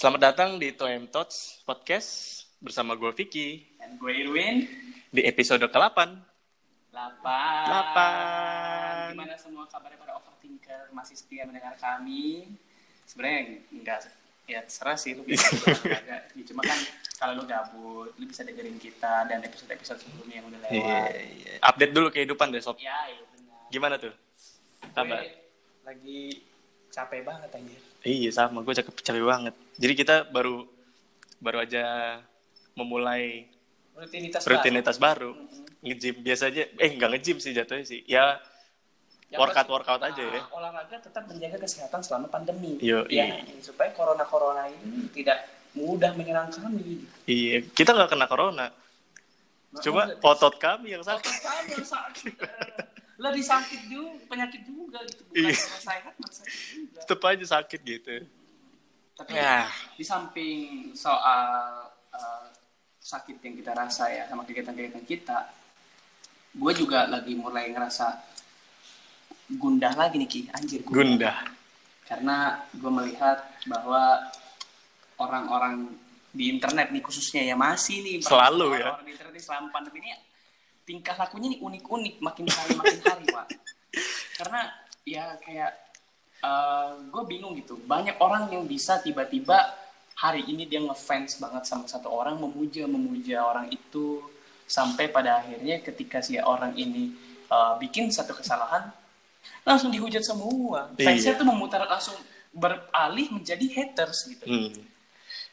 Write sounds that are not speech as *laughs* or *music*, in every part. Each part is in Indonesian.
Selamat datang di Toem Tots Podcast bersama gue Vicky Dan gue Irwin. di episode ke-8. 8. 8. Gimana semua kabarnya para overthinker? Masih setia mendengar kami? Sebenarnya enggak ya terserah sih lu bisa agak *laughs* ya, cuma kan kalau lu gabut lu bisa dengerin kita dan episode-episode sebelumnya yang udah lewat Iya, iya. Update dulu kehidupan deh, Sob. ya iya benar Gimana tuh? Kabar? Lagi capek banget anjir Iya, sama. Gue capek, capek banget. Jadi kita baru baru aja memulai rutinitas rutinitas baru. Mhm. Nge-gym biasa aja. Eh, nggak nge-gym sih jatuhnya sih. Ya, Yang workout workout aja ya. Nah, olahraga tetap menjaga kesehatan selama pandemi Yo, ya iya. supaya corona corona ini tidak mudah menyerang kami Iya, kita nggak kena corona. Cuma Makanya- otot kami yang Otot sakit. kamu yang sakit. *laughs* Lah disakit juga, penyakit juga gitu. Bukan Iya. sakit juga. Tetep aja sakit gitu. Tapi Ya. di samping soal eh, sakit yang kita rasa ya sama kegiatan-kegiatan kita, gue juga lagi mulai ngerasa gundah lagi nih Ki, anjir Gundah. Karena gue melihat bahwa orang-orang di internet nih khususnya ya masih nih Selalu ya. orang di internet selama pandemi ini tingkah lakunya nih unik-unik makin hari makin hari pak karena ya kayak gue bingung gitu banyak orang yang bisa tiba-tiba hari ini dia ngefans banget sama satu orang memuja memuja orang itu sampai pada akhirnya ketika si orang ini uh, bikin satu kesalahan langsung dihujat semua fansnya Iya. tuh memutar langsung beralih menjadi haters gitu Hmm.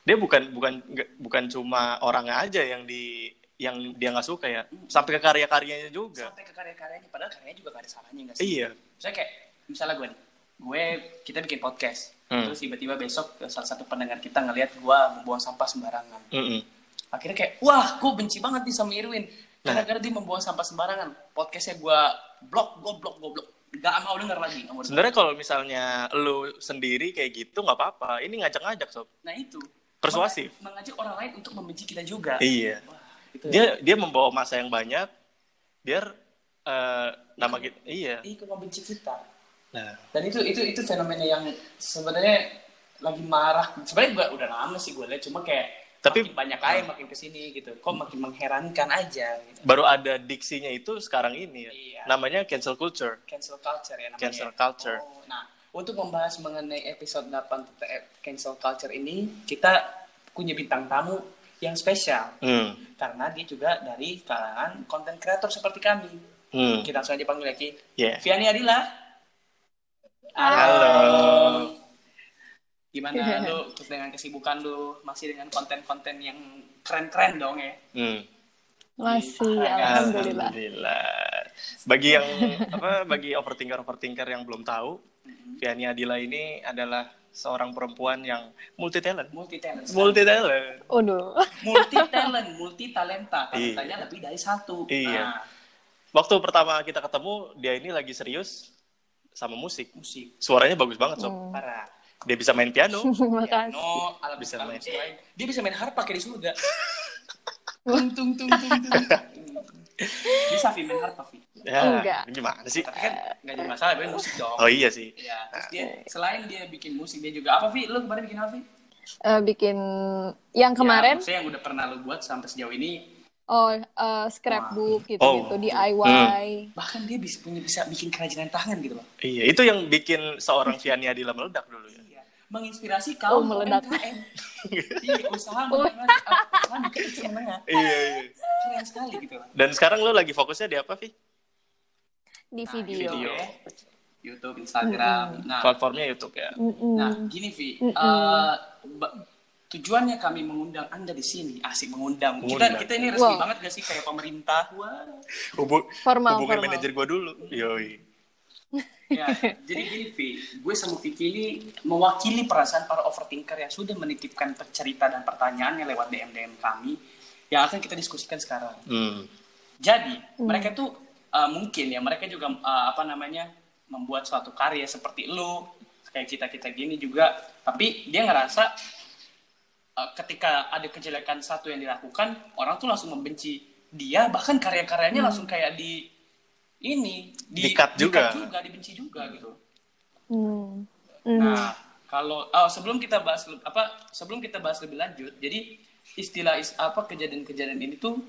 Dia bukan bukan bukan cuma orangnya aja yang di yang dia nggak suka ya, sampai ke karya-karyanya juga. sampai ke karya-karyanya padahal karyanya juga gak ada salahnya nggak sih Iya. misalnya kayak misalnya gue nih gue kita bikin podcast Hmm. terus tiba-tiba besok salah satu pendengar kita ngelihat gue membuang sampah sembarangan Mm-mm. akhirnya kayak wah gue benci banget nih sama Irwin Nah. gara-gara dia membuang sampah sembarangan podcastnya gue blok gue blok gue blok gak mau denger lagi. Sebenarnya kalau misalnya lu sendiri kayak gitu nggak apa-apa. Ini ngajak-ngajak sob. nah itu Persuasif. Meng- mengajak orang lain untuk membenci kita juga Iya. wah itu Dia dia membawa masa yang banyak biar eh, nama kita. Iya. itu membenci kita Nah. dan itu itu itu fenomena yang sebenarnya lagi marah sebenarnya gue udah lama sih gue lihat cuma kayak Tapi- makin banyak aja makin ke sini gitu kok makin mengherankan aja gitu. Baru ada diksinya itu sekarang ini ya. Iya. Namanya cancel culture. cancel culture ya namanya Cancel culture. Oh, nah untuk membahas mengenai episode 8 tentang cancel culture ini kita punya bintang tamu yang spesial Hmm. karena dia juga dari kalangan konten kreator seperti kami Hmm. kita langsung aja panggil lagi Yeah. Viani Adila Halo. Gimana *laughs* lu terus dengan kesibukan lu masih dengan konten-konten yang keren-keren dong ya? Hmm. Masih, Alhamdulillah. alhamdulillah. Alhamdulillah. Bagi yang apa bagi overthinker overthinker yang belum tahu, Viani Adila ini adalah seorang perempuan yang multi talent. Multi talent. Multi talent. Waduh. multi talent, multi talenta. Iya. Talentanya lebih dari satu. Iya. Nah, Waktu pertama kita ketemu, dia ini lagi serius sama musik. musik Suaranya bagus banget, Sob. Hmm. parah. Dia bisa main piano. *laughs* No, alat Bisa main. main. Dia bisa main harpa kayak di surga. *laughs* tung tung tung tung tung. *laughs* Bisa Vi main harpa Vi. Ya, Enggak. gimana sih? Tapi kan nggak jadi masalah, dia musik dong. Oh iya sih. Iya, terus dia selain dia bikin musik dia juga apa Vi? Lu kemarin bikin apa Vi? Eh, bikin yang Ya, kemarin, maksudnya yang udah pernah lu buat sampai sejauh ini oh eh, scrapbook Oh. gitu-gitu, DIY. bahkan dia bisa punya bisa bikin kerajinan tangan gitu loh. Iya, itu yang bikin seorang Viani Adila meledak dulu ya. Iya. *laughs* Menginspirasi Oh, kaum meledak. UMKM. Iya, usaha menengah, usaha mikir kecil menengah. Iya, iya. Keren sekali gitu. Dan sekarang lo lagi fokusnya di apa, Vi? Di Nah, video. video. ya. YouTube, Instagram. Nah, Platformnya YouTube ya. Mm-mm. nah gini Vi, Mm-mm. Eh, ba- tujuannya kami mengundang Anda di sini, asik mengundang. Mengundang. Kita kita ini resmi Wow. banget gak sih kayak pemerintah? Wah. Hubung, Formal, hubungin formal. manajer gua dulu. Yoi. Ya, jadi gini Vi, gue sama Vicky ini mewakili perasaan para overthinker yang sudah menitipkan cerita dan pertanyaannya lewat DM DM kami yang akan kita diskusikan sekarang. Hmm. Jadi mereka tuh uh, mungkin ya mereka juga uh, apa namanya membuat suatu karya seperti lu kayak kita kita gini juga, tapi dia ngerasa uh, ketika ada kejelekan satu yang dilakukan orang tuh langsung membenci dia. Bahkan karya-karyanya langsung kayak di ini Di-cut juga. juga dibenci juga gitu. Hmm. Hmm. Nah, kalau oh, sebelum kita bahas apa sebelum kita bahas lebih lanjut, jadi istilah is, apa kejadian-kejadian ini tuh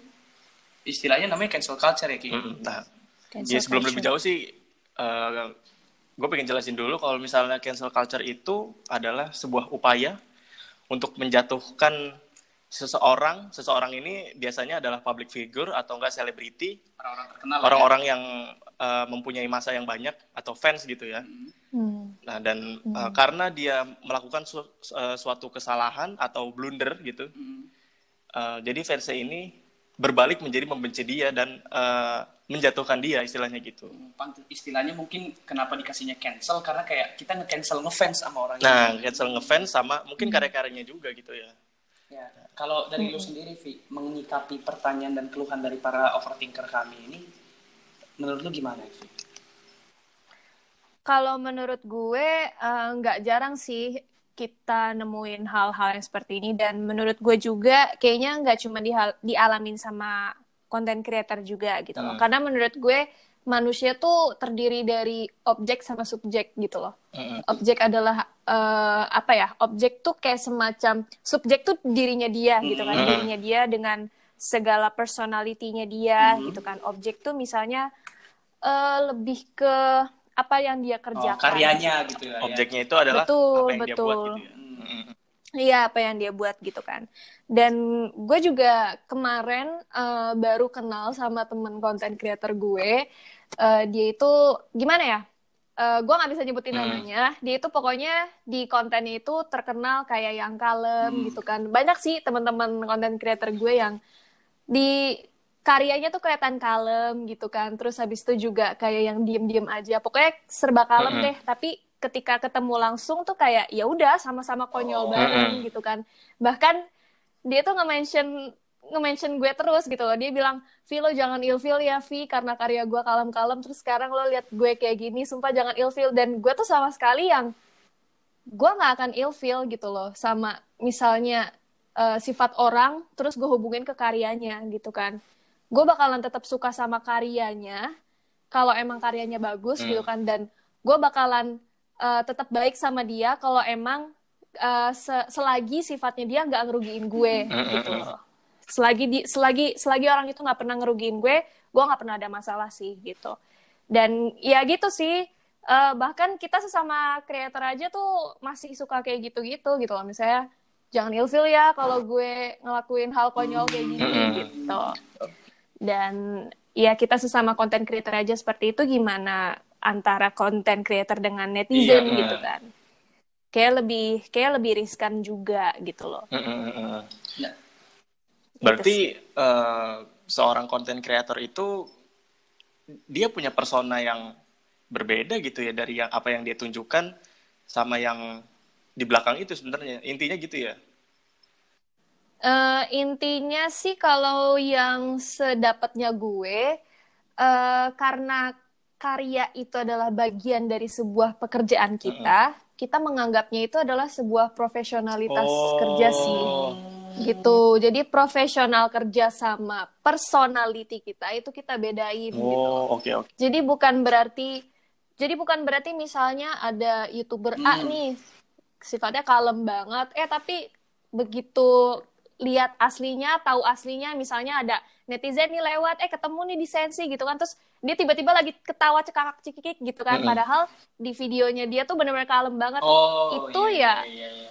istilahnya namanya cancel culture ya Ki. Mm, Nah, Cancel ya sebelum culture. lebih jauh sih, gue pengen jelasin dulu kalau misalnya cancel culture itu adalah sebuah upaya untuk menjatuhkan seseorang. Seseorang ini biasanya adalah public figure atau enggak selebriti, Orang-orang terkenal. ya. orang-orang yang eh, mempunyai masa yang banyak atau fans gitu ya. Hmm. Nah, dan eh, karena dia melakukan su- eh, suatu kesalahan atau blunder gitu, Mm. eh, jadi fansnya ini berbalik menjadi membenci dia dan eh, menjatuhkan dia istilahnya gitu. Pant- istilahnya mungkin kenapa dikasihnya cancel karena kayak kita nge-cancel ngefans sama orang Nah, cancel ngefans sama mungkin karya-karyanya juga gitu ya. Ya, kalau dari lu sendiri, Vi, menyikapi pertanyaan dan keluhan dari para overthinker kami ini, menurut lu gimana, Vi? Kalau menurut gue eh, nggak jarang sih kita nemuin hal-hal yang seperti ini dan menurut gue juga kayaknya nggak cuma dihal- dialamin sama konten creator juga gitu loh. Hmm. Karena menurut gue manusia tuh terdiri dari objek sama subjek gitu loh. Objek adalah eh, apa ya? Objek tuh kayak semacam subjek tuh dirinya dia gitu kan, dirinya dia dengan segala personalitinya dia Hmm. gitu kan. Objek tuh misalnya eh, lebih ke apa yang dia Oh, kerjakan. karyanya gitu ya. Objeknya itu adalah Betul, apa yang dia buat betul. gitu ya. Hmm. Mm-mm. Iya, apa yang dia buat gitu kan. Dan gue juga kemarin eh, baru kenal sama temen konten creator gue. Eh, dia itu gimana ya? Eh, gue nggak bisa nyebutin Hmm. namanya. Dia itu pokoknya di kontennya itu terkenal kayak yang kalem Hmm. gitu kan. Banyak sih teman-teman konten creator gue yang di karyanya tuh kelihatan kalem gitu kan. Terus habis itu juga kayak yang diem-diem aja. Pokoknya serba kalem Mm-mm. deh. Tapi ketika ketemu langsung tuh kayak ya udah sama-sama konyol Oh. bareng gitu kan. Bahkan dia tuh nge-mention nge-mention gue terus gitu loh. Dia bilang, "Vi lo jangan ilfeel ya, Vi, karena karya gue kalem-kalem terus sekarang lo lihat gue kayak gini, sumpah jangan ilfeel." Dan gue tuh sama sekali yang gue nggak akan ilfeel gitu loh sama misalnya eh, sifat orang terus gue hubungin ke karyanya gitu kan gue bakalan tetap suka sama karyanya kalau emang karyanya bagus Hmm. gitu kan dan gue bakalan eh, tetap baik sama dia kalau emang eh, se- selagi sifatnya dia nggak ngerugiin gue Hmm. gitu loh selagi di selagi selagi orang itu nggak pernah ngerugiin gue gue nggak pernah ada masalah sih gitu dan ya gitu sih Eh, bahkan kita sesama creator aja tuh masih suka kayak gitu-gitu gitu loh misalnya jangan ilfil ya kalau gue ngelakuin hal konyol kayak gini gitu dan ya kita sesama content creator aja seperti itu gimana antara content creator dengan netizen Iya. gitu kan kayak lebih kayak lebih riskan juga gitu loh. Ya. Berarti eh, seorang konten kreator itu dia punya persona yang berbeda gitu ya dari yang apa yang dia tunjukkan sama yang di belakang itu sebenarnya. Intinya gitu ya. Eh, intinya sih kalau yang sedapatnya gue, eh, karena karya itu adalah bagian dari sebuah pekerjaan kita, kita menganggapnya itu adalah sebuah profesionalitas kerja sih, gitu. Jadi profesional kerja sama personality kita itu kita bedain gitu. Oh oke oke. Jadi bukan berarti jadi bukan berarti misalnya ada YouTuber A Hmm. nih sifatnya kalem banget eh tapi begitu lihat aslinya, tahu aslinya misalnya ada netizen nih lewat eh ketemu nih di sensi gitu kan terus dia tiba-tiba lagi ketawa cekakak cikikik gitu kan Mm-mm. padahal di videonya dia tuh benar-benar kalem banget Oh, Itu iya, ya. iya, iya.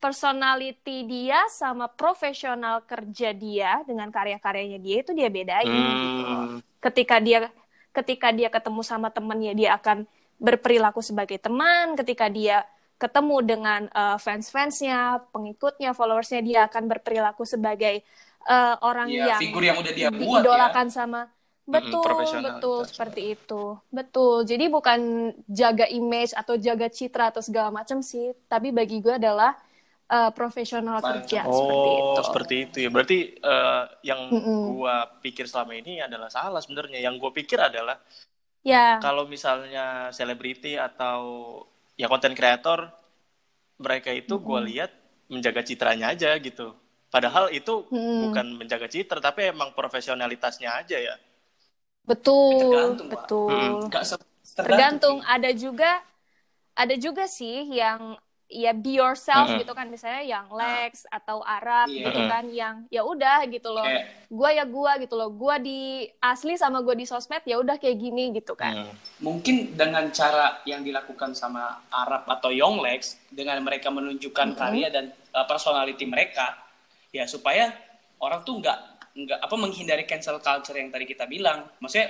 Personality dia sama profesional kerja dia dengan karya-karyanya dia itu dia bedain gitu. Hmm, ketika dia ketika dia ketemu sama temennya dia akan berperilaku sebagai teman. Ketika dia ketemu dengan eh, fans-fansnya pengikutnya followersnya dia akan berperilaku sebagai eh, orang Iya, yang figur yang udah dia buat ya. diidolakan sama betul profesional betul. seperti itu. Betul jadi bukan jaga image atau jaga citra atau segala macam sih. Tapi bagi gue adalah eh, profesional Baik. kerja seperti oh itu seperti itu ya. Berarti eh, yang Mm-mm. gua pikir selama ini adalah salah sebenarnya. Yang gua pikir adalah ya kalau misalnya selebriti atau ya konten kreator mereka itu gue lihat menjaga citranya aja gitu padahal itu Mm-mm. bukan menjaga citra tapi emang profesionalitasnya aja ya betul Tergantung, Pak. betul Mm. Se- tergantung ada juga ada juga sih yang ya be yourself Mm-mm. gitu kan. Misalnya yang Lex atau Arab Iya. gitu kan yang ya udah gitu loh. Kayak- gua ya gua gitu loh. Gua di asli sama gua di sosmed ya udah kayak gini gitu kan. Hmm. mungkin dengan cara yang dilakukan sama Arab atau Yonglex dengan mereka menunjukkan karya dan uh, personality mereka ya supaya orang tuh nggak nggak apa menghindari cancel culture yang tadi kita bilang. Maksudnya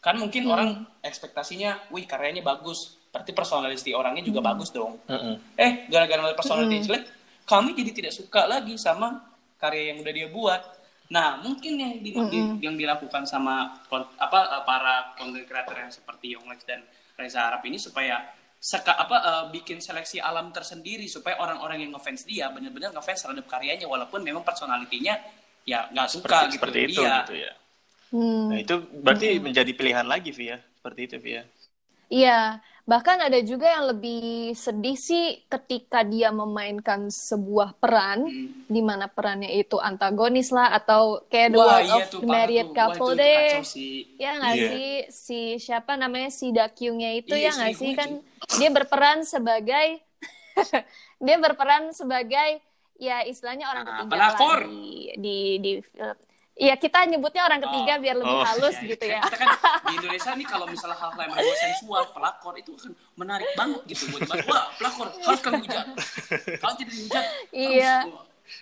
kan mungkin orang ekspektasinya wih karyanya bagus berarti personality orangnya juga bagus dong Mm-mm. eh gara-gara personality jelek kami jadi tidak suka lagi sama karya yang udah dia buat nah mungkin yang di- di- yang dilakukan sama apa eh, para content creator yang seperti Yonglex dan Reza Arab ini supaya seka, apa eh, bikin seleksi alam tersendiri supaya orang-orang yang ngefans dia benar-benar ngefans terhadap karyanya walaupun memang personalitinya ya nggak suka seperti, gitu seperti itu Iya. gitu ya. Hmm. Nah, itu berarti menjadi pilihan lagi Via. Seperti itu Via. Iya, bahkan ada juga yang lebih sedih sih ketika dia memainkan sebuah peran Hmm. di mana perannya itu antagonis lah atau kayak The Wah World iya of tuh Married tuh. Wah, Couple itu, itu deh. sih. Ya nggak Iya. sih si siapa namanya si Dakyungnya itu Iya, ya nggak sih kan dia berperan sebagai *laughs* dia berperan sebagai ya istilahnya orang Ah, ketiga pelakor. lah di di di film. Iya kita nyebutnya orang ketiga Oh. biar lebih Oh. halus Ya, gitu kayak ya. Kita kan di Indonesia nih kalau misalnya hal-hal yang berbau sensual, pelakor itu kan menarik banget gitu buat. Wah, pelakor harus kami hujat. Kalau tidak dihujat, Iya.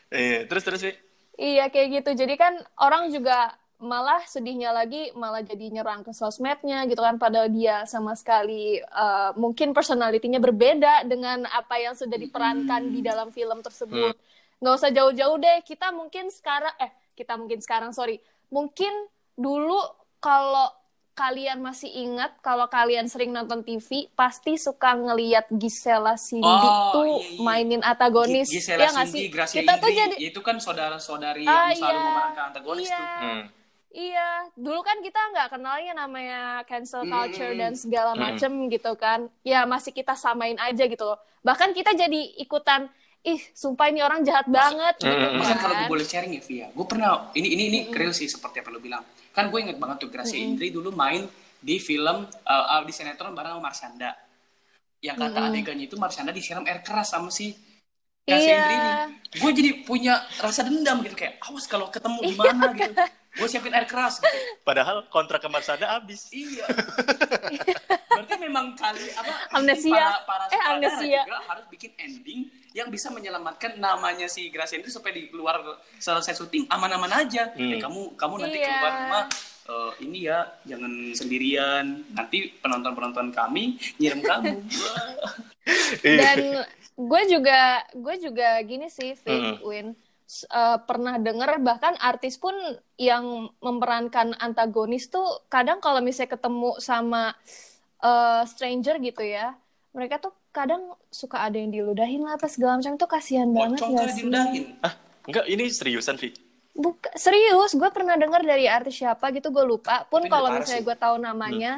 Iya, terus terus sih. Iya kayak gitu. Jadi kan orang juga malah sedihnya lagi malah jadi nyerang ke sosmednya gitu kan padahal dia sama sekali eh, mungkin personalitinya berbeda dengan apa yang sudah diperankan di dalam film tersebut. Nggak usah jauh-jauh deh. Kita mungkin sekarang eh kita mungkin sekarang sorry mungkin dulu kalau kalian masih ingat kalau kalian sering nonton TV pasti suka ngeliat Gisela Cindy Oh, tuh iya, iya. mainin antagonis Gisela ya nggak Cindy, sih Gracia kita tuh Indri, jadi itu kan saudara-saudari Ah, yang selalu iya. memerankan antagonis Iya. tuh. Hmm. Iya, dulu kan kita nggak kenalnya namanya cancel Hmm. culture dan segala Hmm. macem gitu kan. Ya masih kita samain aja gitu loh. Bahkan kita jadi ikutan, ih sumpah ini orang jahat banget gitu Hmm. Bahkan kan. kalau gue boleh sharing ya, Via, gue pernah ini ini ini real sih seperti apa lo bilang. Kan gue inget banget tuh Gracia Indri dulu main di film uh, di sinetron bareng sama Marshanda. Yang kata adegannya itu Marshanda disiram air keras sama si Gracia Iya. Indri ini. Gue jadi punya rasa dendam gitu kayak awas kalau ketemu di mana gitu. Gue siapin air keras gitu. Padahal kontrak ke Marsada habis. Iya. Berarti memang kali apa Amnesia. para, para Eh, amnesia. juga harus bikin ending yang bisa menyelamatkan namanya si Gracia itu supaya di luar selesai syuting aman-aman aja. Hmm. Eh, kamu kamu nanti Iya. keluar rumah eh, ini ya jangan sendirian. Nanti penonton-penonton kami nyiram kamu. *laughs* Iya. Dan gue juga gue juga gini sih, Vin, Mm-mm. Win. Eh, pernah denger bahkan artis pun yang memerankan antagonis tuh kadang kalau misalnya ketemu sama eh, stranger gitu ya, mereka tuh kadang suka ada yang diludahin lah apa segala macam itu kasihan banget Pocong gak sih? Ah, enggak ini seriusan, Vi. Buka, serius, gue pernah dengar dari artis siapa gitu, gue lupa. Pun kalau misalnya gue tahu namanya,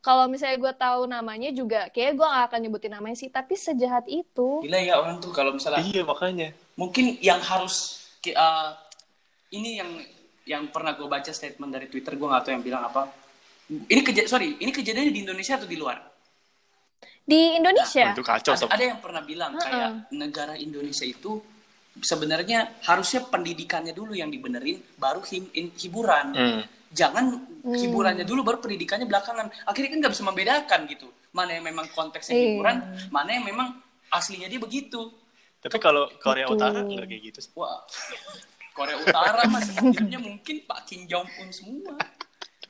kalau misalnya gue tahu namanya juga, kayak gue gak akan nyebutin namanya sih. Tapi sejahat itu, Gila ya orang tuh kalau misalnya Iya, makanya. mungkin yang harus uh, ini yang yang pernah gue baca statement dari Twitter gue nggak tahu yang bilang apa ini keja sorry ini kejadiannya di Indonesia atau di luar di Indonesia, Oh, itu kacau, ada, ada yang pernah bilang kayak negara Indonesia itu sebenarnya harusnya pendidikannya dulu yang dibenerin baru him- in- hiburan Hmm. jangan hiburannya dulu baru pendidikannya belakangan akhirnya kan nggak bisa membedakan gitu mana yang memang konteksnya Iya. hiburan mana yang memang aslinya dia begitu Tapi kalau Korea Betul. Utara enggak kayak gitu. sih. Wah, *laughs* Korea Utara mas sebenarnya mungkin Pak Kim Jong Un semua.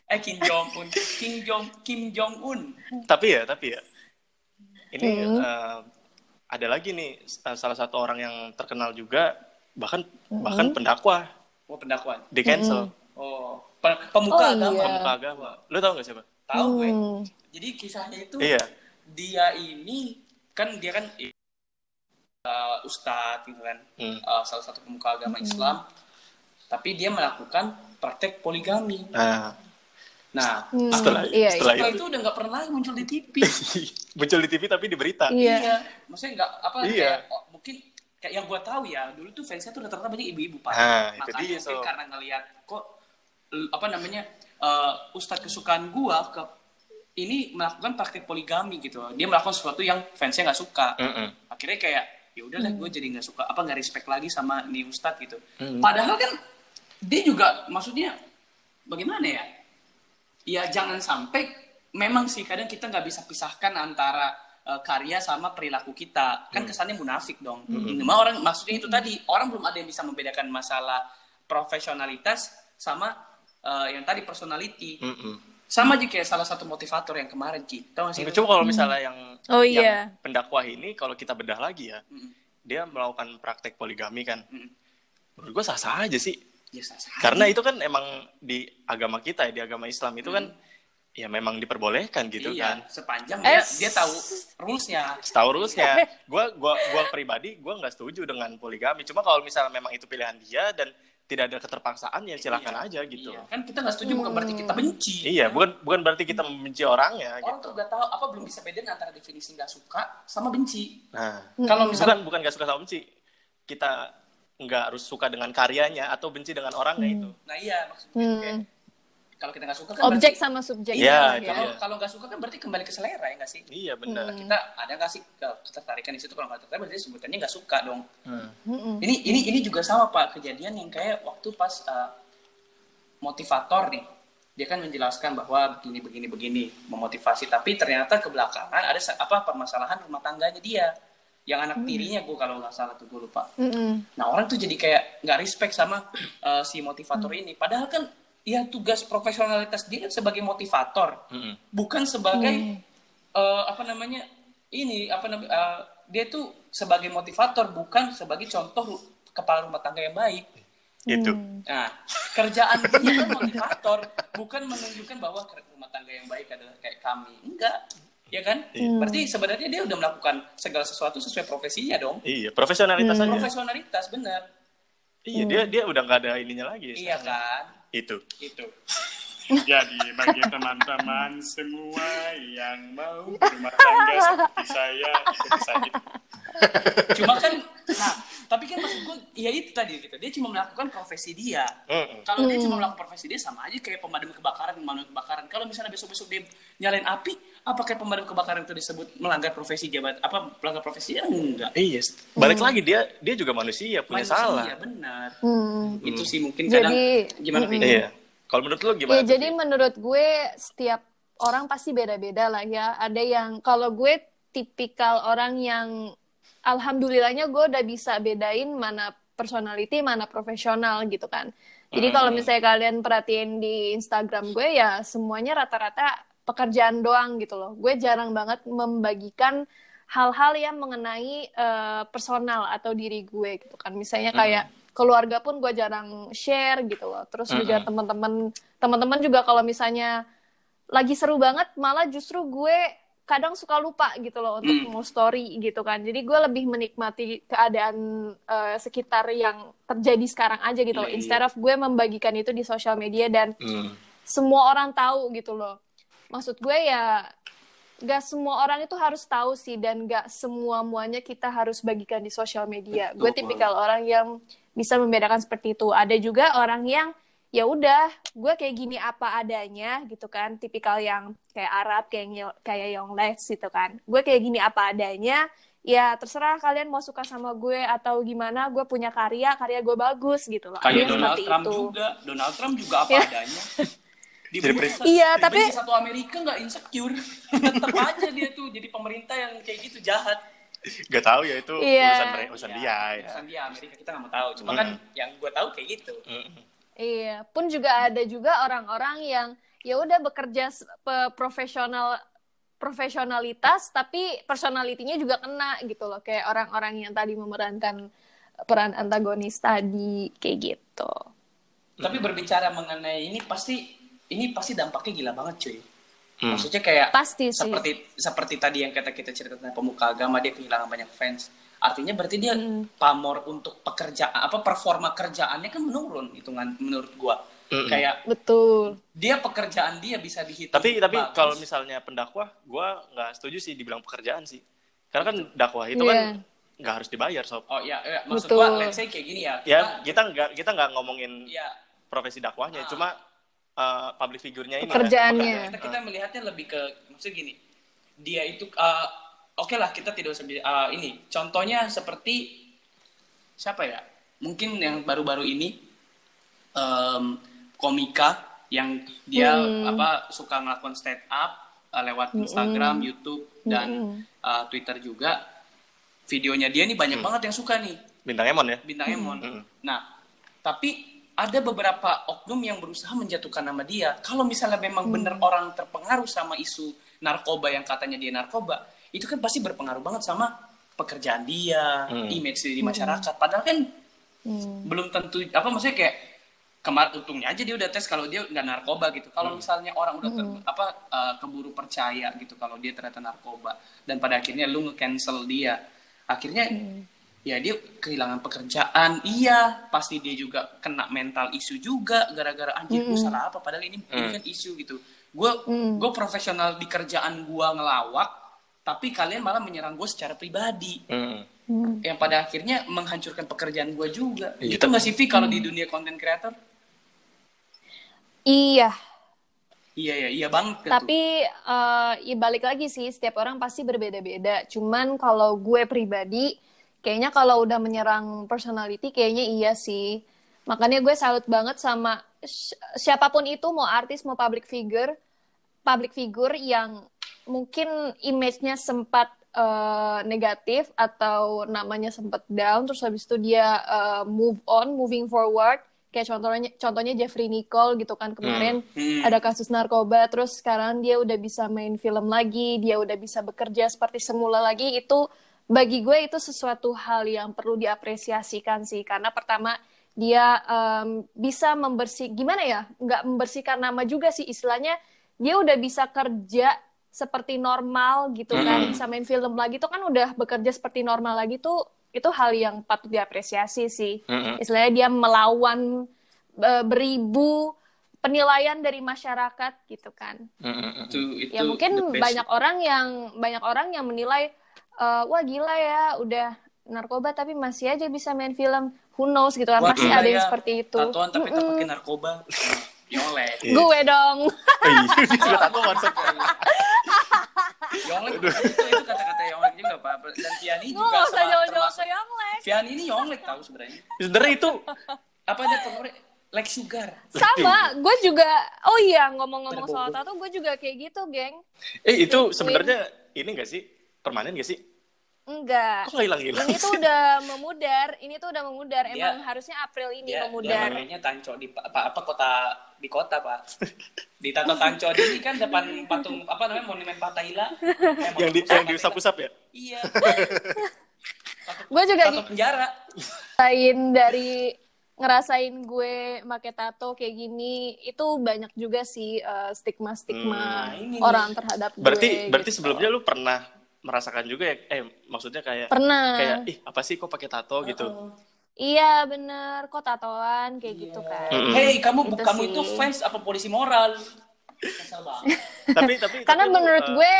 Eh Kim Jong Un, Kim Jong Kim Jong Un. Tapi ya, tapi ya. Ini Hmm. eh, ada lagi nih salah satu orang yang terkenal juga bahkan bahkan Hmm. pendakwa Oh pendakwa. di cancel Oh pe- pemuka Oh, agama. iya. pemuka agama. Lu tau gak siapa? Tahu gue. Hmm. Jadi kisahnya itu Iya. dia ini kan dia kan uh, ustadz gitu kan, Hmm. uh, salah satu pemuka agama Islam. Tapi dia melakukan praktek poligami. Nah, Nah, Hmm, setelah iya, setelah setelah itu itu udah nggak pernah lagi muncul di TV. *laughs* muncul di TV tapi di berita. Iya. Iya, maksudnya nggak apa Iya. kayak oh, mungkin kayak yang gua tahu ya dulu tuh fansnya tuh rata-rata banyak ibu-ibu pak. Nah, itu Makanya dia, mungkin so. karena ngelihat kok apa namanya uh, ustadz kesukaan gua ke ini melakukan praktik poligami gitu dia melakukan sesuatu yang fansnya nggak suka Mm-mm. akhirnya kayak ya udahlah gue jadi nggak suka apa nggak respect lagi sama nih ustadz gitu Mm. padahal kan dia juga maksudnya bagaimana ya ya jangan sampai memang sih kadang kita nggak bisa pisahkan antara eh, karya sama perilaku kita kan kesannya munafik dong ini mah orang maksudnya itu tadi orang belum ada yang bisa membedakan masalah profesionalitas sama eh, yang tadi personality Mm-mm. sama aja kayak salah satu motivator yang kemarin Ki tau gak sih Coba kalau misalnya yang Oh, yang iya. pendakwah ini kalau kita bedah lagi ya, Mm. dia melakukan praktek poligami kan. Mm. Menurut gue sah-sah aja sih. Ya Karena itu kan emang di agama kita ya, di agama Islam itu kan ya memang diperbolehkan gitu Hmm. iya, kan. sepanjang dia Eh, dia tahu rulesnya Setahu rulesnya, gue gua gua pribadi gue nggak setuju dengan poligami. Cuma kalau misalnya memang itu pilihan dia dan tidak ada keterpaksaan ya silahkan Iya, aja gitu. iya. kan kita nggak setuju bukan berarti kita benci Iya, bukan bukan berarti kita membenci orangnya orang gitu. tuh gak tahu apa belum bisa bedain antara definisi nggak suka sama benci Nah, kalau misalnya bukan bukan gak suka sama benci. Kita nggak harus suka dengan karyanya atau benci dengan orangnya itu. nah iya maksudnya Hmm. kayak kalau kita nggak suka kan Objek berarti, sama subjek. Iya, gitu itu kalau kalau nggak suka kan berarti kembali ke selera ya nggak sih Iya benar. kita ada nggak sih kalau ketertarikan di situ kalau nggak tertarik berarti sebutannya nggak suka dong Hmm. Mm-mm. ini ini ini juga sama pak kejadian yang kayak waktu pas uh, motivator nih dia kan menjelaskan bahwa begini begini begini memotivasi tapi ternyata kebelakangan ada apa permasalahan rumah tangganya dia yang anak tirinya gue kalau nggak salah tuh gue lupa. Mm-mm. nah orang tuh jadi kayak nggak respect sama uh, si motivator ini. Padahal kan ya tugas profesionalitas dia kan sebagai motivator. Mm-mm. bukan sebagai eh, apa namanya ini apa namanya eh, dia tuh sebagai motivator bukan sebagai contoh kepala rumah tangga yang baik. Gitu. nah kerjaan dia kan motivator bukan menunjukkan bahwa rumah tangga yang baik adalah kayak kami. Enggak ya kan Iya. berarti sebenarnya dia udah melakukan segala sesuatu sesuai profesinya dong Iya, profesionalitas aja. profesionalitas benar Iya, dia dia udah nggak ada ininya lagi. iya sekarang. kan Itu. itu Jadi bagi teman-teman semua yang mau berumah tangga seperti saya, ikuti saja. cuma kan nah tapi kan maksud gue ya itu tadi gitu dia cuma melakukan profesi dia Mm-mm. kalau dia cuma melakukan profesi dia sama aja kayak pemadam kebakaran pemadam kebakaran kalau misalnya besok-besok dia nyalain api apakah pemadam kebakaran itu disebut melanggar profesi jabat apa melanggar profesi ya enggak Iya, balik lagi dia dia juga manusia punya Manusia, salah. benar Hmm. itu sih mungkin kadang Jadi- gimana Vin? Iya. Kalau menurut lu gimana? Ya, jadi menurut gue setiap orang pasti beda-beda lah ya. Ada yang kalau gue tipikal orang yang alhamdulillahnya gue udah bisa bedain mana personality, mana profesional gitu kan. Jadi kalau misalnya kalian perhatiin di Instagram gue ya semuanya rata-rata pekerjaan doang gitu loh. Gue jarang banget membagikan hal-hal yang mengenai eh, personal atau diri gue gitu kan. Misalnya kayak keluarga pun gue jarang share gitu loh. Terus juga teman-teman teman-teman juga kalau misalnya lagi seru banget malah justru gue kadang suka lupa gitu loh untuk Hmm. mau story gitu kan. Jadi gue lebih menikmati keadaan eh, sekitar yang terjadi sekarang aja gitu loh. Iya, iya. Instead of gue membagikan itu di sosial media dan Hmm. semua orang tahu gitu loh. Maksud gue ya gak semua orang itu harus tahu sih dan gak semua muanya kita harus bagikan di sosial media. Gue tipikal orang yang bisa membedakan seperti itu. Ada juga orang yang ya udah gue kayak gini apa adanya gitu kan tipikal yang kayak Arab kayak kayak Young Lex gitu kan gue kayak gini apa adanya ya terserah kalian mau suka sama gue atau gimana gue punya karya karya gue bagus gitu loh kayak Donald seperti Trump itu. juga Donald Trump juga apa Ya. adanya *laughs* Satu- Iya, tapi- satu Amerika nggak insecure tetap aja dia tuh jadi pemerintah yang kayak gitu jahat Gak tahu ya itu Iya. urusan urusan Ya, dia ya. urusan dia Amerika kita nggak mau tahu cuma kan yang gue tahu kayak gitu Mm. Iya, pun juga ada juga orang-orang yang ya udah bekerja profesional profesionalitas tapi personalitinya juga kena gitu loh kayak orang-orang yang tadi memerankan peran antagonis tadi kayak gitu. tapi berbicara mengenai ini pasti ini pasti dampaknya gila banget cuy Hmm. maksudnya kayak Pasti sih. seperti seperti tadi yang kata kita cerita tentang pemuka agama dia kehilangan banyak fans artinya berarti dia Hmm. pamor untuk pekerjaan apa performa kerjaannya kan menurun hitungan menurut gua Mm-mm. kayak Betul. dia pekerjaan dia bisa dihitung Tapi tapi bagus. kalau misalnya pendakwah, gua nggak setuju sih dibilang pekerjaan sih. Karena kan dakwah itu Iya. kan nggak harus dibayar sob. oh ya, ya maksud Betul. gua let's say kayak gini ya Ya kita nggak kita nggak ngomongin ya profesi dakwahnya, Ah. cuma uh, public figure-nya ini. Pekerjaannya. Ya, kita, kita melihatnya lebih ke maksudnya gini dia itu uh, oke lah kita tidak usah uh, ini contohnya seperti siapa ya mungkin yang baru-baru ini em, komika yang dia Hmm. apa suka ngelakuin stand up uh, lewat Instagram, YouTube dan uh, Twitter juga videonya dia nih banyak banget yang suka nih Bintang Emon ya. bintang Emon. Hmm. Nah, tapi ada beberapa oknum yang berusaha menjatuhkan nama dia. Kalau misalnya memang benar orang terpengaruh sama isu narkoba yang katanya dia narkoba, itu kan pasti berpengaruh banget sama pekerjaan dia, Hmm. image dia di masyarakat. Padahal kan Hmm. belum tentu apa maksudnya kayak kemar untungnya aja dia udah tes kalau dia nggak narkoba gitu. Kalau misalnya orang udah ter- apa uh, keburu percaya gitu kalau dia ternyata narkoba dan pada akhirnya lu nge-cancel dia, akhirnya ya dia kehilangan pekerjaan. Iya, pasti dia juga kena mental isu juga gara-gara anjir gue salah apa padahal ini ini kan isu gitu. Gue gue profesional di kerjaan gue ngelawak, tapi kalian malah menyerang gue secara pribadi Hmm. Hmm. yang pada akhirnya menghancurkan pekerjaan gue juga. Iya, Itu nggak sih Vi kalau di dunia content creator? Iya, Iya ya, iya banget. tuh. tapi eh ya balik lagi sih, setiap orang pasti berbeda-beda. Cuman kalau gue pribadi, kayaknya kalau udah menyerang personality, kayaknya iya sih. Makanya gue salut banget sama si- siapa pun itu, mau artis, mau public figure, public figure yang mungkin image-nya sempat eh, negatif atau namanya sempat down, terus habis itu dia eh, move on, moving forward. Kayak contohnya, contohnya Jeffrey Nicole gitu kan kemarin Hmm. ada kasus narkoba terus sekarang dia udah bisa main film lagi dia udah bisa bekerja seperti semula lagi itu bagi gue itu sesuatu hal yang perlu diapresiasikan sih. Karena pertama dia em, bisa membersih gimana ya nggak membersihkan nama juga sih. Istilahnya dia udah bisa kerja seperti normal gitu kan. Bisa main film lagi tuh kan udah bekerja seperti normal lagi tuh itu hal yang patut diapresiasi sih. Istilahnya dia melawan eh, beribu penilaian dari masyarakat gitu kan. Itu itu Ya mungkin banyak orang yang banyak orang yang menilai eh, wah gila ya udah narkoba tapi masih aja bisa main film. Who knows gitu kan pasti gila ada yang ya, seperti itu. Tatoan tapi tak Mm-mm. pakai narkoba. *laughs* Yolek. Iya. Gue dong. *laughs* Iya, juga tato konsepnya. Yolek itu, itu kata-kata Yolek juga Pak. Dan Viani Gue juga gak usah sama jauh-jauh termasuk. ke Yonglek. Viani ini Yolek tahu sebenarnya. Sebenarnya itu Apa ada pengurus like sugar. Sama, gue juga. Oh iya ngomong-ngomong soal tato, gue juga kayak gitu, geng. eh itu sebenarnya ini enggak sih? Permanen gak sih? Enggak. Kok nggak hilang-hilang? Ini tuh udah memudar, ini tuh udah memudar. Dia- Emang harusnya April ini Dia, dia memudar. namanya Tanco di apa, apa kota di kota Pak. Di Tato Tanco ini kan depan patung apa namanya monumen Fatahila. Eh, yang di yang diusap-usap ya? Iya. *laughs* Gue juga Tato penjara. ngerasain dari ngerasain gue make tato kayak gini itu banyak juga sih eh, stigma-stigma Hmm, ini nih. orang terhadap Berarti gue. berarti gitu. sebelumnya lu pernah merasakan juga ya? Eh maksudnya kayak pernah. kayak ih apa sih kok pakai tato gitu? Iya bener, kok tatoan kayak gitu kan. Mm-mm. Hei, kamu Itu kamu sih. itu fans apa polisi moral? *laughs* Tapi tapi *laughs* Karena tapi menurut eh, gue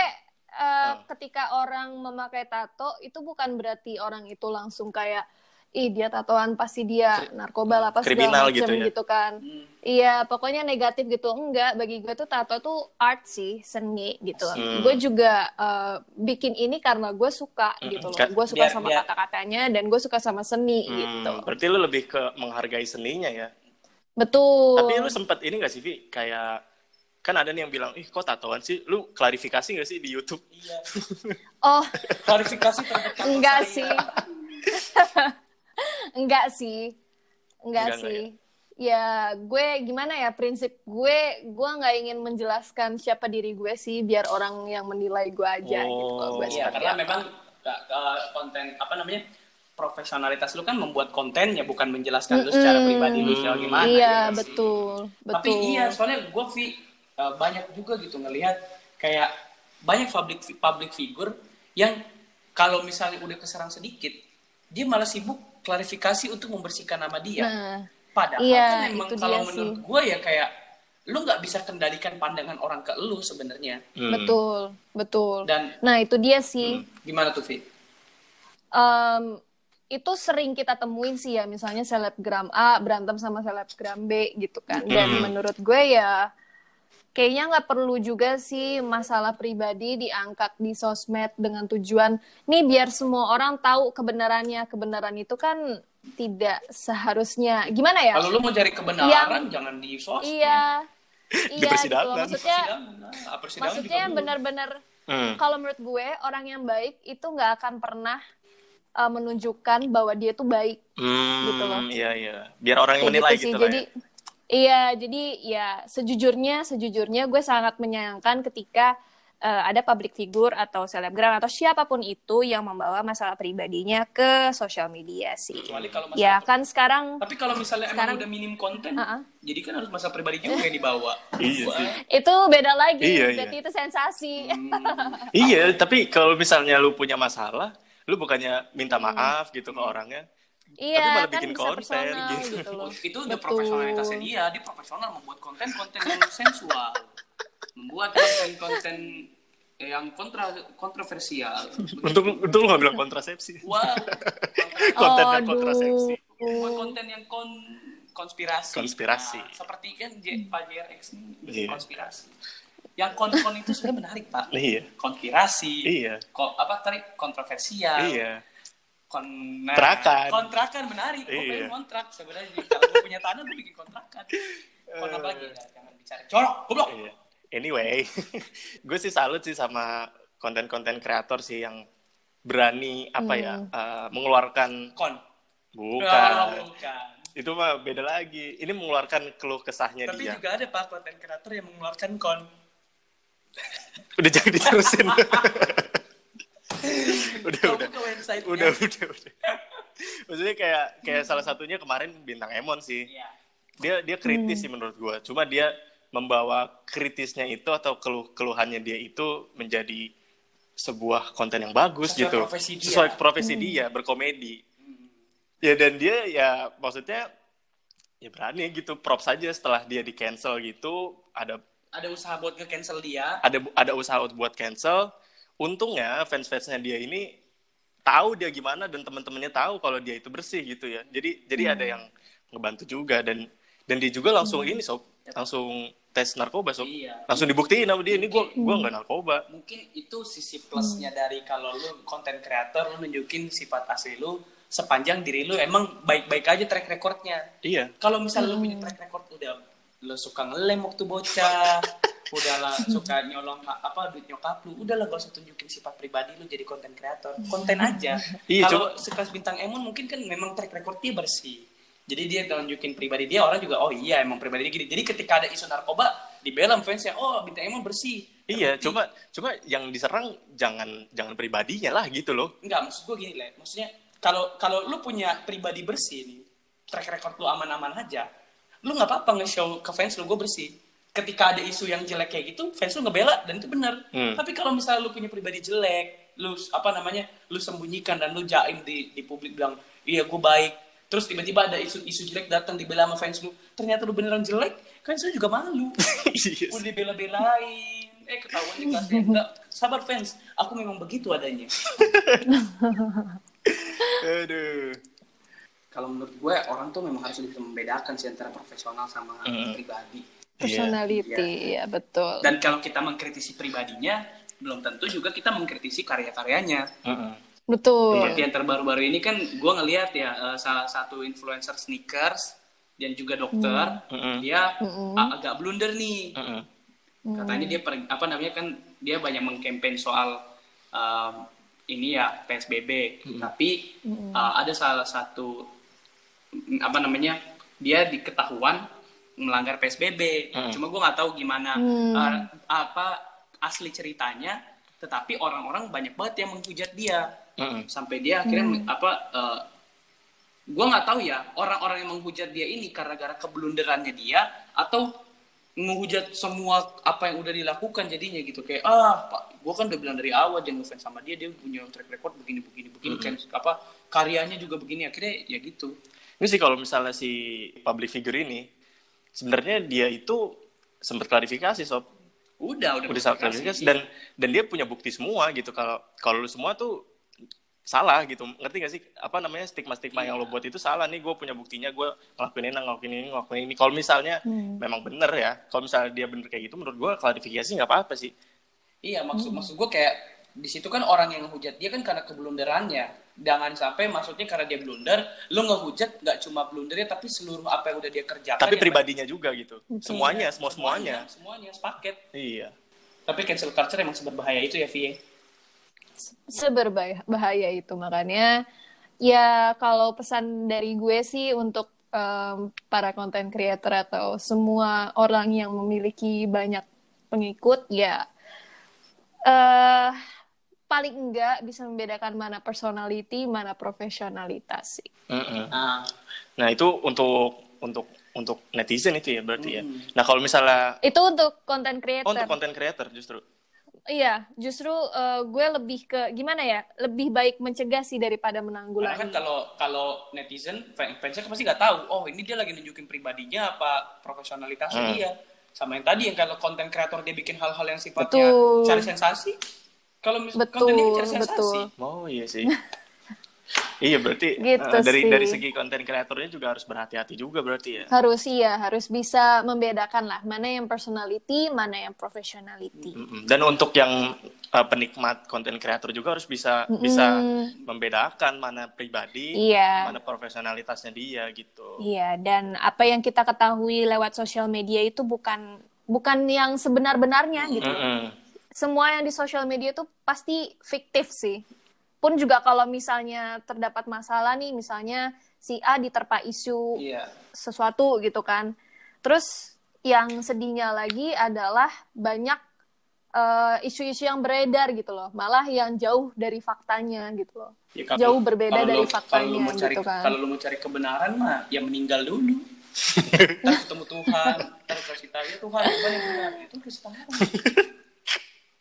eh, uh. ketika orang memakai tato itu bukan berarti orang itu langsung kayak ih dia tatoan pasti dia narkoba lah pas Kriminal segala gitu macem ya. gitu kan. Hmm. Iya, pokoknya negatif gitu. Enggak, bagi gue tuh tato tuh art sih, seni gitu. Hmm. Gue juga eh, bikin ini karena gue suka gitu loh. Gue suka biar- sama biar- kata-katanya dan gue suka sama seni hmm, gitu. Berarti lu lebih ke menghargai seninya ya. Betul. Tapi lu sempet ini gak sih, Vi? Kayak kan ada nih yang bilang, ih kok tatoan sih? Lu klarifikasi gak sih di YouTube? Iya. Oh, Klarifikasi enggak sih. *laughs* enggak sih. Enggak, Enggak, sih. Ya, gue gimana ya prinsip gue, gue nggak ingin menjelaskan siapa diri gue sih, biar orang yang menilai gue aja gitu. Kalau gue Oh, Iya, karena apa. memang uh, konten apa namanya? profesionalitas lu kan membuat konten ya bukan menjelaskan lu secara pribadi lu secara gimana. Iya, ya nggak sih? betul, betul. Tapi iya, soalnya gue Vi uh, banyak juga gitu ngelihat kayak banyak public public figure yang kalau misalnya udah keserang sedikit, dia malah sibuk klarifikasi untuk membersihkan nama dia. Nah, Padahal Iya, kan emang itu kalau dia menurut sih. gue ya kayak lu nggak bisa kendalikan pandangan orang ke lu sebenarnya. Hmm. betul, betul. Dan Nah, itu dia sih. gimana tuh Vi? Em, itu sering kita temuin sih ya misalnya selebgram A berantem sama selebgram B gitu kan dan Mm. menurut gue ya kayaknya nggak perlu juga sih masalah pribadi diangkat di sosmed dengan tujuan nih biar semua orang tahu kebenarannya kebenaran itu kan tidak seharusnya gimana ya Kalau lu mau cari kebenaran jangan di sosmed. iya Di iya gitu persidangan. maksudnya Persidangan, persidangan maksudnya yang benar-benar Hmm. kalau menurut gue orang yang baik itu nggak akan pernah uh, menunjukkan bahwa dia tuh baik Hmm, Gitu loh. Iya iya. Biar orang yang Kayak menilai sih. gitu, lah Jadi ya. Iya, jadi ya sejujurnya sejujurnya gue sangat menyayangkan ketika uh, ada public figure atau selebgram atau siapa pun itu yang membawa masalah pribadinya ke sosial media sih. Kecuali kalau Ya masalah kan sekarang Tapi kalau misalnya Sekarang- emang udah minim konten, Uh-uh. jadi kan harus masa pribadi juga yang dibawa. *laughs* Iya sih. itu beda lagi, Iya, berarti itu sensasi. hmm, *laughs* Iya, tapi kalau misalnya lu punya masalah, lu bukannya minta Hmm. maaf gitu ke orangnya. Iya, malah kan bikin bisa konten personal gitu. gitu loh. itu udah Betul. profesionalitasnya dia, dia profesional membuat konten-konten yang sensual, membuat konten-konten yang kontra kontroversial. Untuk untuk lu nggak bilang kontrasepsi. Wow, *laughs* Kontennya Aduh. kontrasepsi. membuat konten yang kon konspirasi. Konspirasi. Nah, seperti kan J, Pak JRX ini Iya. konspirasi. Yang kon-kon itu sebenarnya menarik pak. Iya. Konspirasi. Iya. Ko- apa tadi kontroversial. Iya. Kon Kontrakan. kontrakan menarik. Gue Iya. pengen kontrak sebenarnya. Kalau gue punya tanah gue bikin kontrakan. Kon apa lagi? Ya, jangan bicara. Corok, goblok. Iya. Anyway, *laughs* gue sih salut sih sama konten-konten kreator sih yang berani apa ya Hmm. eh, mengeluarkan Kon. bukan Oh, bukan. itu mah beda lagi ini mengeluarkan keluh kesahnya Tapi dia juga ada pak konten kreator yang mengeluarkan kon. udah jangan diterusin *laughs* udah Kamu udah. ke website udah udah udah. Maksudnya kayak kayak salah satunya kemarin bintang Emon sih. Iya. dia dia kritis sih menurut gua. Cuma dia membawa kritisnya itu atau keluh keluhannya dia itu menjadi sebuah konten yang bagus Sesuai gitu. profesi dia. sesuai profesi dia berkomedi. Ya dan dia ya maksudnya ya berani gitu. Prop saja setelah dia di cancel gitu. Ada Ada usaha buat nge-cancel dia. ada ada usaha buat cancel untungnya fans-fansnya dia ini tahu dia gimana dan teman-temannya tahu kalau dia itu bersih gitu ya. Jadi jadi ada yang ngebantu juga dan dan dia juga langsung ini sob langsung tes narkoba sob. Iya. langsung dibuktiin sama dia ini gua gua nggak narkoba. mungkin itu sisi plusnya dari kalau lu konten kreator lu nunjukin sifat asli lu sepanjang diri lu emang baik-baik aja track recordnya. Iya. Kalau misalnya lu punya track record udah lu suka ngelem waktu bocah *laughs* udah lah *laughs* suka nyolong apa duit nyokap lu. Udah lah gak usah tunjukin sifat pribadi lu jadi konten kreator. Konten aja. Iya, kalau sekelas bintang Emon mungkin kan memang track record dia bersih. Jadi dia tunjukin pribadi dia orang juga oh iya emang pribadi dia gini. Jadi ketika ada isu narkoba dibela sama fansnya oh bintang Emon bersih. Iya cuma cuma yang diserang jangan jangan pribadinya lah gitu loh. Enggak, maksud gue gini, Le. Maksudnya, kalau kalau lu punya pribadi bersih nih, track record lu aman-aman aja, lu nggak apa-apa nge-show ke fans lu, gue bersih. Ketika ada isu yang jelek kayak gitu, fans lu ngebela, dan itu benar. Hmm. Tapi kalau misalnya lu punya pribadi jelek, lu, apa namanya, lu sembunyikan dan lu jaim di, di publik bilang, iya gue baik, terus tiba-tiba ada isu isu jelek datang dibela sama fans lu, ternyata lu beneran jelek, fans lu juga malu. Iya Udah sih. dibela-belain, eh ketahuan di kelasnya. Enggak, sabar fans, aku memang begitu adanya. *laughs* aduh kalau menurut gue orang tuh memang harus bisa membedakan sih antara profesional sama Mm. pribadi. Personality, ya betul. Dan kalau kita mengkritisi pribadinya, belum tentu juga kita mengkritisi karya-karyanya. Mm-mm. Betul. Seperti yang terbaru-baru ini kan gue ngelihat ya eh, salah satu influencer sneakers dan juga dokter, Mm-mm. dia Mm-mm. a- agak blunder nih. Mm-mm. Katanya dia per- apa namanya kan dia banyak mengkampanye soal um, ini ya PSBB, tapi uh, ada salah satu apa namanya dia diketahuan melanggar PSBB. Hmm. Cuma gue nggak tahu gimana Hmm. uh, apa asli ceritanya, tetapi orang-orang banyak banget yang menghujat dia Mm-mm. sampai dia akhirnya apa uh, gue nggak tahu ya orang-orang yang menghujat dia ini karena gara keblunderannya dia atau menghujat semua apa yang udah dilakukan jadinya gitu kayak ah pak gue kan udah bilang dari awal jangan ngefans sama dia dia punya track record begini begini begini kan apa karyanya juga begini akhirnya ya gitu Ini sih kalau misalnya si public figure ini sebenarnya dia itu sempat klarifikasi sob. Udah udah udah salah klarifikasi. Dan dan dia punya bukti semua gitu. Kalau kalau lu semua tuh salah gitu. Ngerti gak sih? Apa namanya? Stigma stigma yang Iya. lo buat itu salah. Nih gue punya buktinya. Gue ngelakuin ini ngelakuin ini ngelakuin ini. Kalau misalnya Hmm. memang bener ya kalau misalnya dia bener kayak gitu menurut gue klarifikasi nggak apa apa sih. Iya, maksud maksud gue kayak di situ kan orang yang ngehujat dia kan karena keblunderannya. Jangan sampai maksudnya karena dia blunder, lo ngehujat nggak cuma blundernya tapi seluruh apa yang udah dia kerjakan. tapi pribadinya juga gitu semuanya semua semuanya semuanya sepaket. iya Tapi cancel culture emang seberbahaya itu ya, Vie. seberbahaya bahaya itu makanya ya kalau pesan dari gue sih untuk em, para content creator atau semua orang yang memiliki banyak pengikut ya eh paling enggak bisa membedakan mana personality mana profesionalitas sih Mm-mm. Nah, nah itu untuk untuk untuk netizen itu ya berarti ya Hmm. nah kalau misalnya itu untuk content oh, creator untuk content creator justru iya justru eh, gue lebih ke gimana ya lebih baik mencegah sih daripada karena menanggulangi kan kalau kalau netizen fan- fansnya pasti nggak tahu. Oh ini dia lagi nunjukin pribadinya apa profesionalitasnya Hmm. dia. Sama yang tadi yang kalau konten kreator dia bikin hal-hal yang sifatnya Betul. cari sensasi. Kalau mis- Betul, konten dia cari sensasi. betul. oh iya sih *laughs* iya berarti Gitu eh, dari sih. dari segi konten kreatornya juga harus berhati-hati juga berarti ya harus iya harus bisa membedakan lah mana yang personality mana yang professionality. Dan untuk yang uh, penikmat konten kreator juga harus bisa bisa membedakan mana pribadi, Iya. mana profesionalitasnya dia gitu. iya dan apa yang kita ketahui lewat sosial media itu bukan bukan yang sebenar-benarnya gitu Mm-mm. Semua yang di sosial media itu pasti fiktif sih pun juga kalau misalnya terdapat masalah nih misalnya si A diterpa isu Iya. sesuatu gitu kan. Terus yang sedihnya lagi adalah banyak eh, isu-isu yang beredar gitu loh, malah yang jauh dari faktanya gitu loh. Ya, kalau- Jauh berbeda kalau dari lu- faktanya kalau lu mau cari, gitu kan. Kalau lu mau cari kebenaran mah, ya meninggal dulu. *laughs* Ntar ketemu Tuhan, ntar kasih tahu ya Tuhan apa yang benar itu. *laughs*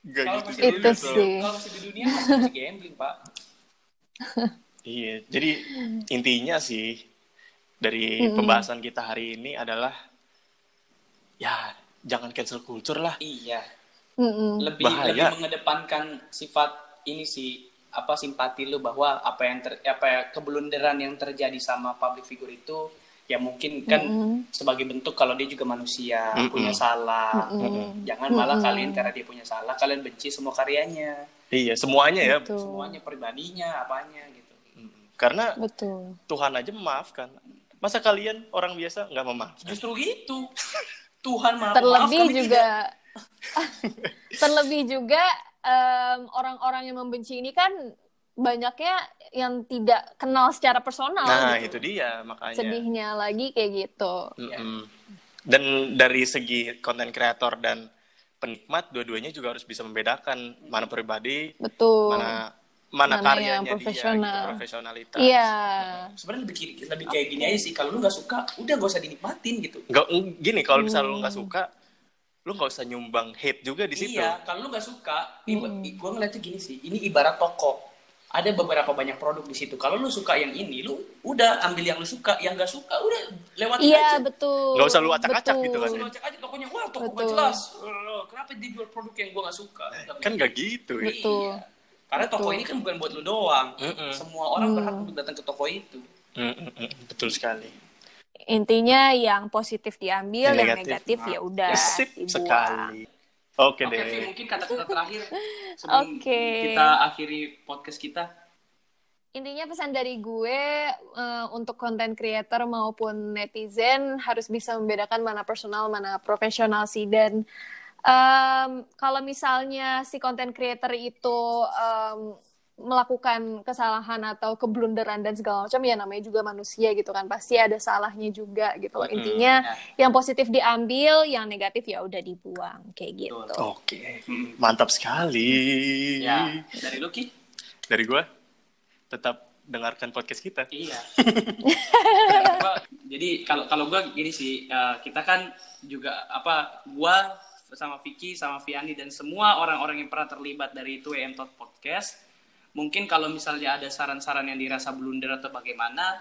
Gak Kalau gitu masih Itu dunia, sih. kalau masih di dunia *laughs* masih gambling pak. Iya, jadi intinya sih dari pembahasan kita hari ini adalah ya jangan cancel culture lah. Iya. Mm-mm. Lebih Bahaya. lebih mengedepankan sifat ini sih apa simpati lu bahwa apa yang ter, apa ya, keblunderan yang terjadi sama public figure itu ya mungkin kan sebagai bentuk kalau dia juga manusia Mm-mm. punya salah Mm-mm. jangan malah kalian karena dia punya salah kalian benci semua karyanya Iya, semuanya ya. Betul. semuanya pribadinya apanya gitu. Karena Betul. Tuhan aja memaafkan. Masa kalian orang biasa nggak memaafkan? justru gitu Tuhan maaf Terlebih maaf, juga *laughs* terlebih juga orang-orang yang membenci ini kan banyaknya yang tidak kenal secara personal. Nah, gitu. itu dia makanya. Sedihnya lagi kayak gitu. Mm-mm. Dan dari segi konten kreator dan penikmat, dua-duanya juga harus bisa membedakan mana pribadi, Betul. mana mana, Mana karyanya yang dia, profesional. gitu, profesionalitas. Iya. sebenarnya lebih kiri- lebih kayak gini aja sih kalau lu nggak suka udah gak usah dinikmatin gitu Nggak, gini kalau misalnya lu Hmm. nggak suka, lu nggak usah nyumbang hate juga di situ. Iya, kalau lu nggak suka, Hmm. gue ngeliatnya gini sih, ini ibarat toko. Ada beberapa banyak produk di situ. Kalau lu suka yang ini, lu udah ambil yang lu suka. Yang nggak suka, udah lewat Iya, aja. betul. Nggak usah lu acak-acak Betul. gitu kan. Lu cek aja tokonya, wah toko Betul. gak jelas. Eh, Kenapa dia jual produk yang gue nggak suka? Kan nggak gitu ya. Betul. Iya. Karena toko Betul. ini kan bukan buat lu doang. Mm-mm. Semua orang berhak untuk datang ke toko itu. Mm-mm-mm. Betul sekali. Intinya yang positif diambil, Yang yang negatif, negatif ya udah Sip sekali. Oke Oke, deh. Vi, mungkin kata-kata terakhir sebelum Oke. kita akhiri podcast kita. Intinya pesan dari gue eh, untuk konten creator maupun netizen harus bisa membedakan mana personal, mana profesional sih. Dan em, kalau misalnya si konten creator itu em, melakukan kesalahan atau keblunderan dan segala macam ya namanya juga manusia gitu kan pasti ada salahnya juga gitu loh. Intinya yang positif diambil, yang negatif ya udah dibuang kayak gitu. Oke. Mantap sekali. Ya, dari lu Ki? Dari gue, tetap dengarkan podcast kita. Iya. *laughs* Gua- jadi kalau kalau gue gini sih, eh, kita kan juga apa, gua sama Vicky, sama Viani dan semua orang-orang yang pernah terlibat dari itu EM Talk Podcast, mungkin kalau misalnya ada saran-saran yang dirasa blunder atau bagaimana,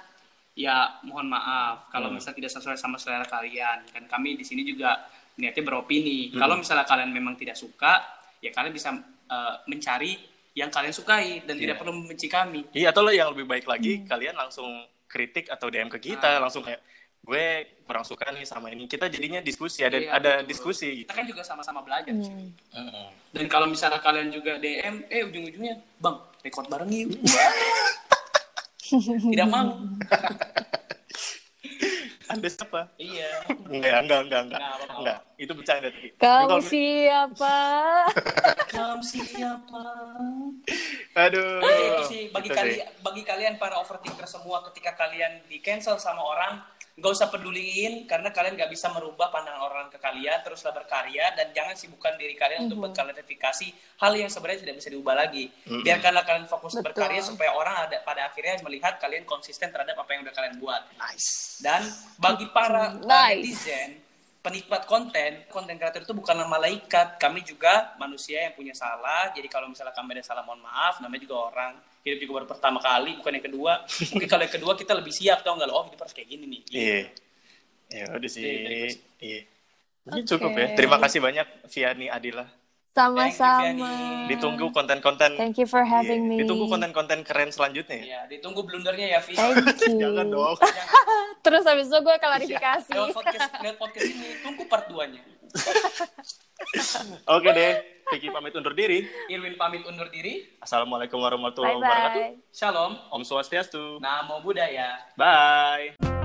ya mohon maaf kalau misalnya tidak sesuai sama selera kalian. Kan kami di sini juga niatnya beropini. Kalau misalnya kalian memang tidak suka, ya kalian bisa eh, mencari yang kalian sukai dan tidak Iya. perlu membenci kami. Iya, atau yang lebih baik lagi, kalian langsung kritik atau DM ke kita, langsung kayak gue kurang suka nih sama ini. Kita jadinya diskusi, ada Iya, ada betul. diskusi gitu. Kita kan juga sama-sama belajar. Hmm. Dan kalau misalnya kalian juga DM, eh ujung-ujungnya, bang, record bareng yuk. *laughs* tidak mau. Anda siapa? Iya. Enggak, enggak, enggak, enggak. Enggak, itu bercanda tadi. Kamu kalau- siapa? *laughs* Kamu siapa? Aduh. Itu sih bagi Itu kali sih. bagi kalian para overthinker semua ketika kalian di cancel sama orang nggak usah peduliin karena kalian nggak bisa merubah pandangan orang ke kalian teruslah berkarya dan jangan sibukkan diri kalian untuk mengklarifikasi hal yang sebenarnya tidak bisa diubah lagi biarkanlah kalian fokus Betul. berkarya supaya orang ada pada akhirnya melihat kalian konsisten terhadap apa yang udah kalian buat Nice. dan bagi para uh, Nice. netizen, penikmat konten, konten kreator itu bukanlah malaikat. Kami juga manusia yang punya salah. Jadi kalau misalnya kami ada salah, mohon maaf. Namanya juga orang. Hidup juga baru pertama kali, bukan yang kedua. Mungkin kalau yang kedua kita lebih siap, tau nggak lo? Oh, hidup harus kayak gini nih. Gitu. Iya. Ya udah sih. Iya, Iya. Mungkin Oke. cukup ya. Terima kasih banyak Viani Adila. Sama-sama. Ditunggu konten-konten. Thank you for having Iya, me. Ditunggu konten-konten keren selanjutnya ya. Iya, ditunggu blundernya ya, Vi. Thank *laughs* you. Jangan dong. *laughs* Terus habis itu gue klarifikasi. Lewat podcast, lewat podcast ini, tunggu part 2-nya. *laughs* Oke deh. Vicky pamit undur diri. Irwin pamit undur diri. Assalamualaikum warahmatullahi wabarakatuh. Shalom. Om Swastiastu. Namo Buddhaya. Bye.